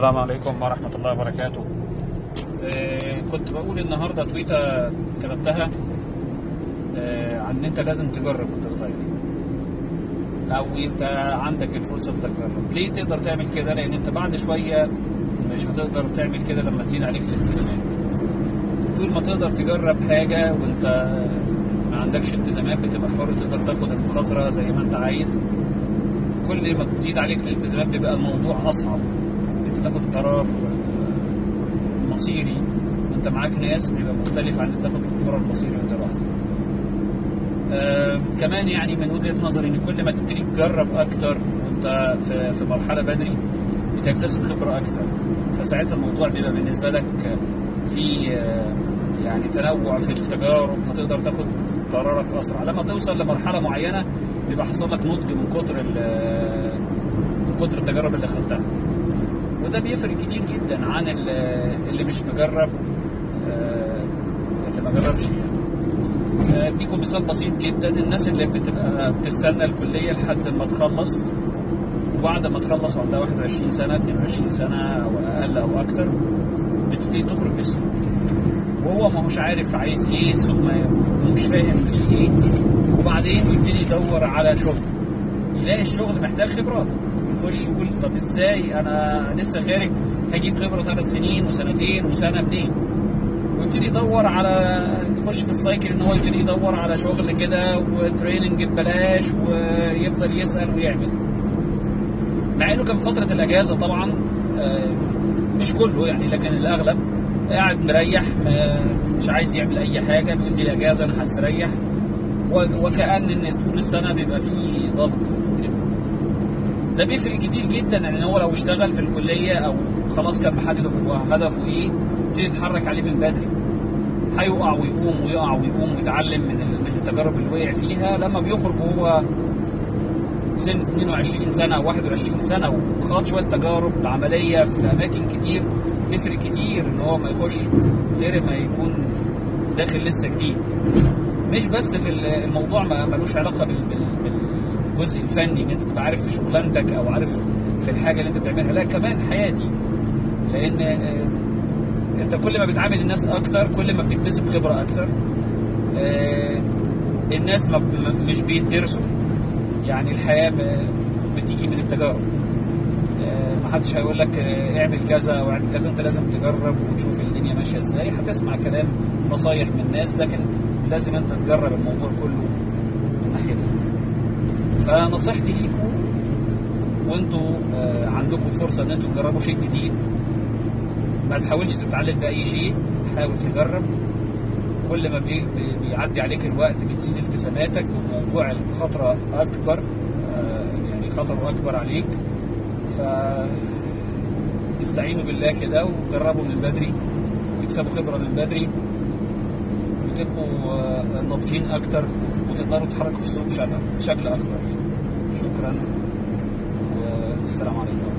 السلام عليكم ورحمة الله وبركاته. آه كنت بقول النهاردة تويتة كتبتها آه عن إن أنت لازم تجرب وأنت صغير. أو انت عندك الفرصة تجرب. ليه تقدر تعمل كده؟ لأن أنت بعد شوية مش هتقدر تعمل كده لما تزيد عليك الالتزامات طول ما تقدر تجرب حاجة وأنت ما عندكش التزامات بتبقى حر تقدر تاخد المخاطرة زي ما أنت عايز. كل ما بتزيد عليك الالتزامات بيبقى الموضوع انت تاخد قرار مصيري. أنت معاك ناس بيبقى مختلف عن تاخد القرار المصيري وأنت لوحدك. آه كمان يعني من وجهة نظري إن كل ما تبتدي تجرب أكتر وأنت في, في مرحلة بدري بتكتسب خبرة أكتر. فساعتها الموضوع بيبقى بالنسبة لك في آه يعني تنوع في التجارب فتقدر تاخد قرارك أسرع. لما توصل لمرحلة معينة بيبقى حصل لك نضج من كتر من كتر التجارب اللي خدتها. وده بيفرق كتير جدا عن اللي مش مجرب اللي ما جربش يعني. اديكم مثال بسيط جدا الناس اللي بتبقى بتستنى الكلية لحد ما تخلص وبعد ما تخلص وعندها 21 سنة 22 سنة أو أقل أو أكتر بتبتدي تخرج بالسوق وهو ما هوش عارف عايز إيه السوق مش فاهم فيه إيه. وبعدين يبتدي يدور على شغل. يلاقي الشغل محتاج خبرات. يخش يقول طب إزاي؟ أنا لسه خارج. هجيب خبرة ثلاث سنين وسنتين وسنة منين؟ ويبتدي يدور على يخش في ال cycle إن هو يبتدي يدور على شغل كده و training ببلاش ويفضل يسأل ويعمل. مع إنه كان فترة الأجازة طبعا مش كله يعني لكن الأغلب قاعد مريح مش عايز يعمل أي حاجة بيقول لي الأجازة أنا هستريح. وكأن إن طول السنة بيبقى فيه ضغط كده ده بيفرق كتير جدا ان هو لو اشتغل في الكلية أو خلاص كان محدد هو هدفه إيه؟ يبتدي يتحرك عليه من بدري. هيقع ويقوم ويقع ويقوم ويتعلم من من التجارب اللي وقع فيها. لما بيخرج وهو سن 22 سنة أو 21 سنة وخاض شوية تجارب عمليه في أماكن كتير تفرق كتير إن هو ما يخش غير ما يكون داخل لسه جديد. مش بس في الموضوع ما ملوش علاقة بال الجزء الفني إن أنت تبقى عارف في شغلانتك أو عارف في الحاجة اللي أنت بتعملها لا كمان حياتي. لأن أنت كل ما بتعامل الناس أكتر كل ما بتكتسب خبرة أكتر الناس ما مش بيدرسوا يعني الحياة بتيجي من التجارب. ما حدش هيقول لك اعمل كذا أو اعمل كذا أنت لازم تجرب وتشوف الدنيا ماشية إزاي. هتسمع كلام نصايح من الناس لكن لازم أنت تجرب الموضوع كله. فنصيحتي ليكم وانتوا آه عندكم فرصة ان أنتوا تجربوا شيء جديد. ما تحاولش تتعلم بأي شيء حاول تجرب. كل ما بي بيعدي عليك الوقت بتزيد التزاماتك وموضوع المخاطره أكبر آه يعني خطره أكبر عليك. ف استعينوا بالله كده وجربوا من بدري. تكسبوا خبرة من بدري. وتبقوا آه ناضجين أكتر وتقدروا تتحركوا في السوق بشكل أكبر. شكرا. والسلام عليكم.